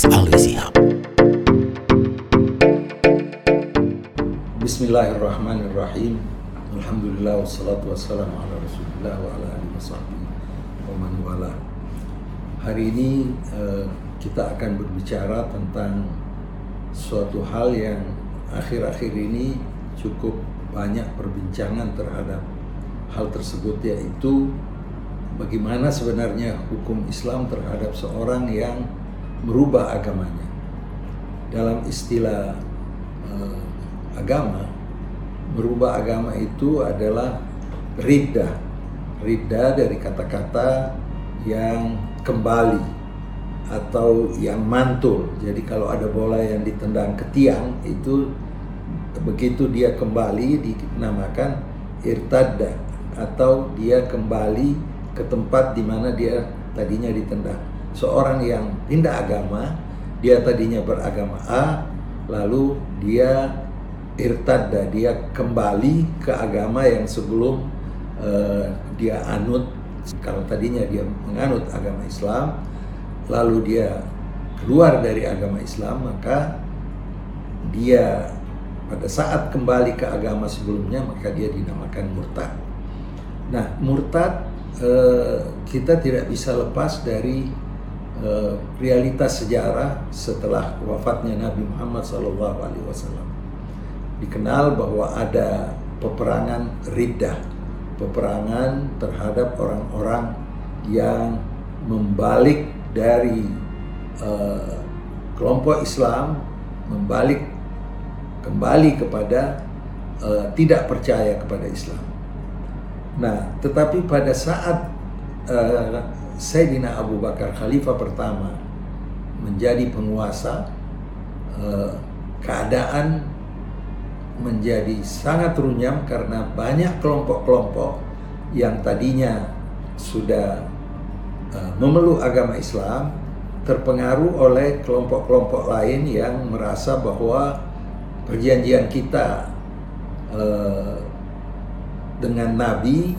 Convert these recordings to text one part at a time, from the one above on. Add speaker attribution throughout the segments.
Speaker 1: Podcast Always Hub.
Speaker 2: Bismillahirrahmanirrahim. Alhamdulillah wassalatu wassalamu ala Rasulillah wa ala alihi wasahbihi wa man wala. Hari ini eh, kita akan berbicara tentang suatu hal yang akhir-akhir ini cukup banyak perbincangan terhadap hal tersebut yaitu bagaimana sebenarnya hukum Islam terhadap seorang yang merubah agamanya. Dalam istilah eh, agama, merubah agama itu adalah riddah. Riddah dari kata-kata yang kembali atau yang mantul. Jadi kalau ada bola yang ditendang ke tiang itu begitu dia kembali dinamakan irtadda atau dia kembali ke tempat di mana dia tadinya ditendang. Seorang yang pindah agama, dia tadinya beragama A, lalu dia irtadda, dia kembali ke agama yang sebelum uh, dia anut. Kalau tadinya dia menganut agama Islam, lalu dia keluar dari agama Islam, maka dia pada saat kembali ke agama sebelumnya, maka dia dinamakan murtad. Nah, murtad uh, kita tidak bisa lepas dari realitas sejarah setelah wafatnya Nabi Muhammad SAW dikenal bahwa ada peperangan riddah, peperangan terhadap orang-orang yang membalik dari uh, kelompok Islam, membalik kembali kepada uh, tidak percaya kepada Islam. Nah, tetapi pada saat uh, Sayyidina Abu Bakar Khalifah pertama menjadi penguasa, uh, keadaan menjadi sangat runyam karena banyak kelompok-kelompok yang tadinya sudah uh, memeluk agama Islam terpengaruh oleh kelompok-kelompok lain yang merasa bahwa perjanjian kita uh, dengan Nabi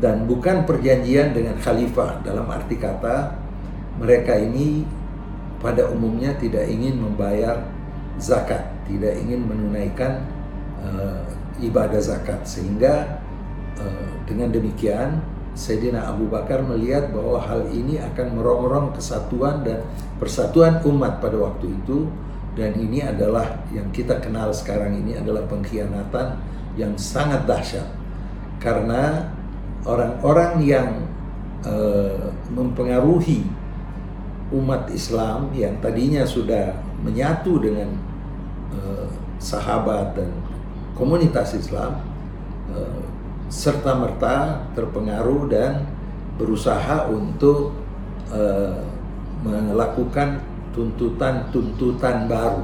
Speaker 2: dan bukan perjanjian dengan khalifah. Dalam arti kata mereka ini pada umumnya tidak ingin membayar zakat, tidak ingin menunaikan uh, ibadah zakat. Sehingga uh, dengan demikian Sayyidina Abu Bakar melihat bahwa hal ini akan merongrong kesatuan dan persatuan umat pada waktu itu. Dan ini adalah yang kita kenal sekarang ini adalah pengkhianatan yang sangat dahsyat. Karena orang-orang yang uh, mempengaruhi umat Islam yang tadinya sudah menyatu dengan uh, sahabat dan komunitas Islam uh, serta merta terpengaruh dan berusaha untuk melakukan tuntutan-tuntutan baru.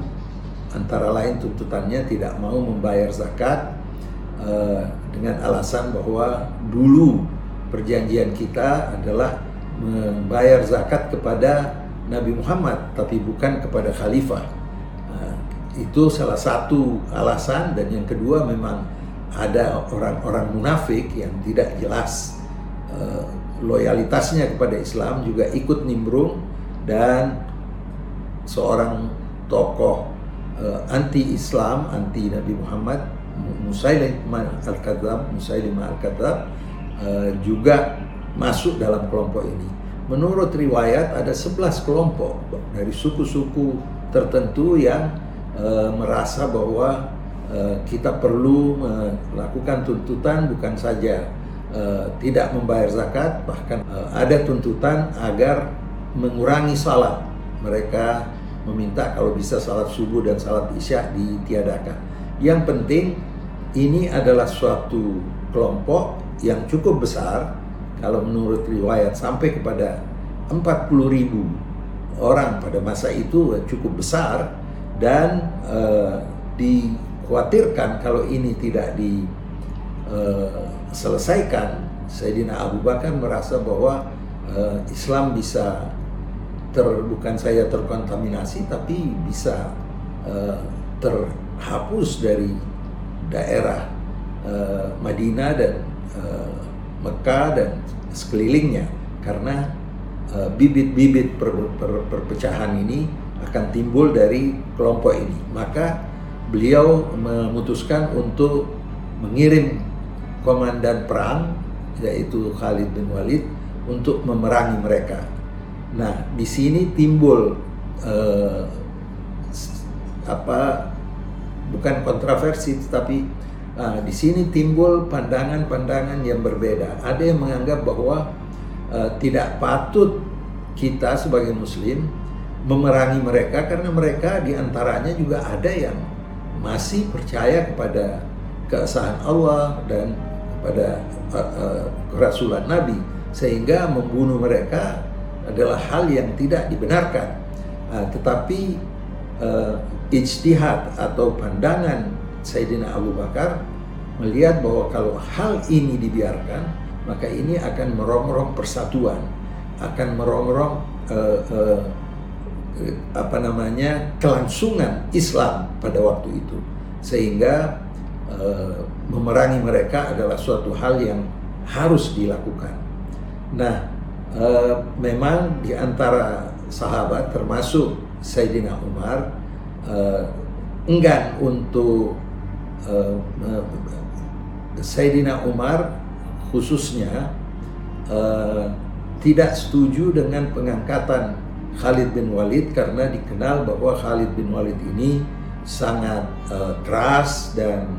Speaker 2: Antara lain tuntutannya tidak mau membayar zakat uh, dengan alasan bahwa dulu perjanjian kita adalah membayar zakat kepada Nabi Muhammad tapi bukan kepada khalifah. Uh, itu salah satu alasan dan yang kedua memang ada orang-orang munafik yang tidak jelas uh, loyalitasnya kepada Islam juga ikut nimbrung dan seorang tokoh uh, anti-Islam, anti Nabi Muhammad, Musailimah al-Kadzab, Musailimah al-Kadzab uh, juga masuk dalam kelompok ini. Menurut riwayat ada 11 kelompok dari suku-suku tertentu yang uh, merasa bahwa Eh, kita perlu melakukan tuntutan bukan saja uh, tidak membayar zakat, bahkan uh, ada tuntutan agar mengurangi salat. Mereka meminta kalau bisa salat subuh dan salat isya ditiadakan. Yang penting ini adalah suatu kelompok yang cukup besar kalau menurut riwayat sampai kepada 40 ribu orang pada masa itu cukup besar dan uh, di khawatirkan kalau ini tidak diselesaikan, uh, Sayyidina Abu Bakar merasa bahwa uh, Islam bisa ter bukan saya terkontaminasi tapi bisa uh, terhapus dari daerah uh, Madinah dan uh, Mekah dan sekelilingnya karena bibit-bibit uh, per, per, perpecahan ini akan timbul dari kelompok ini. Maka beliau memutuskan untuk mengirim komandan perang yaitu Khalid bin Walid untuk memerangi mereka. Nah, di sini timbul eh, apa bukan kontroversi tetapi uh, di sini timbul pandangan-pandangan yang berbeda. Ada yang menganggap bahwa uh, tidak patut kita sebagai muslim memerangi mereka karena mereka di antaranya juga ada yang masih percaya kepada keesahan Allah dan kepada uh, uh, kerasulan Nabi sehingga membunuh mereka adalah hal yang tidak dibenarkan. Uh, tetapi uh, ijtihad atau pandangan Sayyidina Abu Bakar melihat bahwa kalau hal ini dibiarkan maka ini akan merongrong persatuan akan merongrong uh, uh, apa namanya kelangsungan Islam pada waktu itu sehingga uh, memerangi mereka adalah suatu hal yang harus dilakukan. Nah, uh, memang di antara sahabat termasuk Sayyidina Umar uh, enggan untuk uh, uh, Sayyidina Umar khususnya uh, tidak setuju dengan pengangkatan Khalid bin Walid karena dikenal bahwa Khalid bin Walid ini sangat uh, keras dan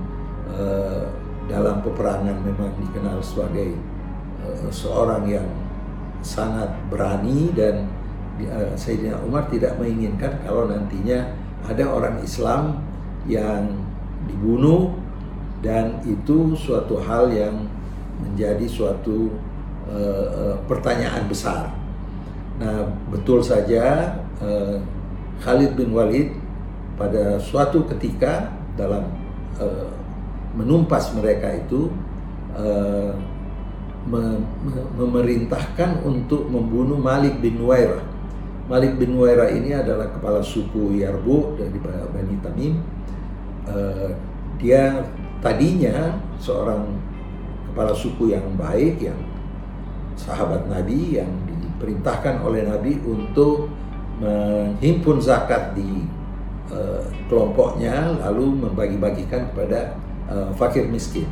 Speaker 2: uh, dalam peperangan memang dikenal sebagai uh, seorang yang sangat berani dan Sayyidina Umar tidak menginginkan kalau nantinya ada orang Islam yang dibunuh dan itu suatu hal yang menjadi suatu uh, pertanyaan besar. Nah, betul saja uh, Khalid bin Walid pada suatu ketika dalam uh, menumpas mereka itu uh, memerintahkan untuk membunuh Malik bin Nuwairah Malik bin Waira ini adalah kepala suku Yarbu dari Bani Tamim. Uh, dia tadinya seorang kepala suku yang baik, yang sahabat Nabi, yang diperintahkan oleh Nabi untuk menghimpun zakat di uh, kelompoknya, lalu membagi-bagikan kepada uh, fakir miskin.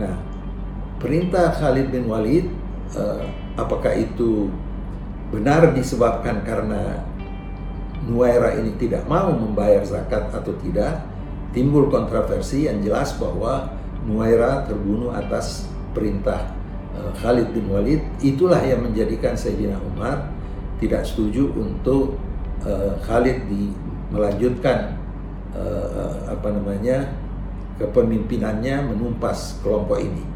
Speaker 2: Nah, perintah Khalid bin Walid, uh, apakah itu benar disebabkan karena Nuaira ini tidak mau membayar zakat atau tidak, timbul kontroversi yang jelas bahwa Nuaira terbunuh atas perintah uh, Khalid bin Walid. Itulah yang menjadikan Sayyidina Umar tidak setuju untuk uh, Khalid di melanjutkan uh, apa namanya kepemimpinannya menumpas kelompok ini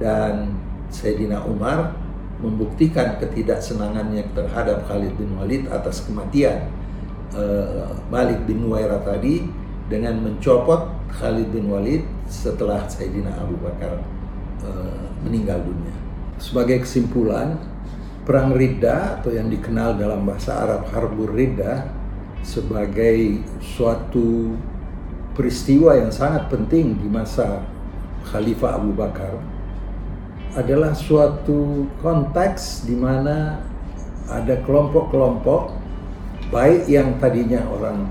Speaker 2: dan Sayyidina Umar membuktikan ketidaksenangannya terhadap Khalid bin Walid atas kematian uh, Malik bin Nuwaira tadi dengan mencopot Khalid bin Walid setelah Sayyidina Abu Bakar uh, meninggal dunia. Sebagai kesimpulan, perang Ridda atau yang dikenal dalam bahasa Arab Harbur Ridda sebagai suatu peristiwa yang sangat penting di masa Khalifah Abu Bakar adalah suatu konteks di mana ada kelompok-kelompok baik yang tadinya orang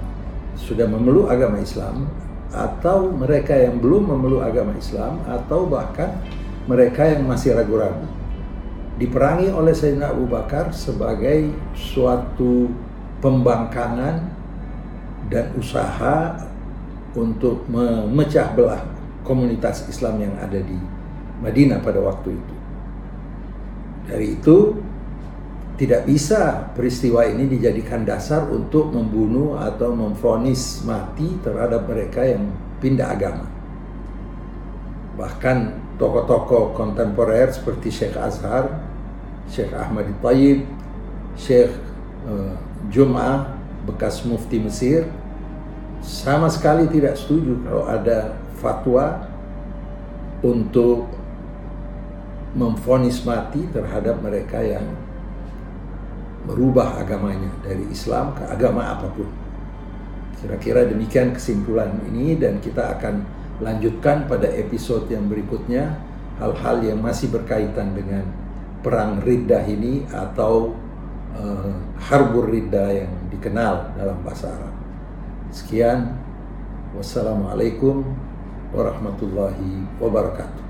Speaker 2: sudah memeluk agama Islam atau mereka yang belum memeluk agama Islam atau bahkan mereka yang masih ragu-ragu. Diperangi oleh Sayyidina Abu Bakar sebagai suatu pembangkangan dan usaha untuk memecah belah komunitas Islam yang ada di Madinah pada waktu itu. Dari itu tidak bisa peristiwa ini dijadikan dasar untuk membunuh atau memfonis mati terhadap mereka yang pindah agama. Bahkan tokoh-tokoh kontemporer seperti Syekh Azhar, Syekh Ahmad Tayyib, Syekh uh, Jum'ah, bekas mufti Mesir, sama sekali tidak setuju kalau ada fatwa untuk memfonis mati terhadap mereka yang merubah agamanya dari Islam ke agama apa pun. Kira-kira demikian kesimpulan ini dan kita akan lanjutkan pada episode yang berikutnya hal-hal yang masih berkaitan dengan perang Riddah ini atau uh, Harbur Riddah yang dikenal dalam bahasa Arab. Sekian, wassalamualaikum warahmatullahi wabarakatuh.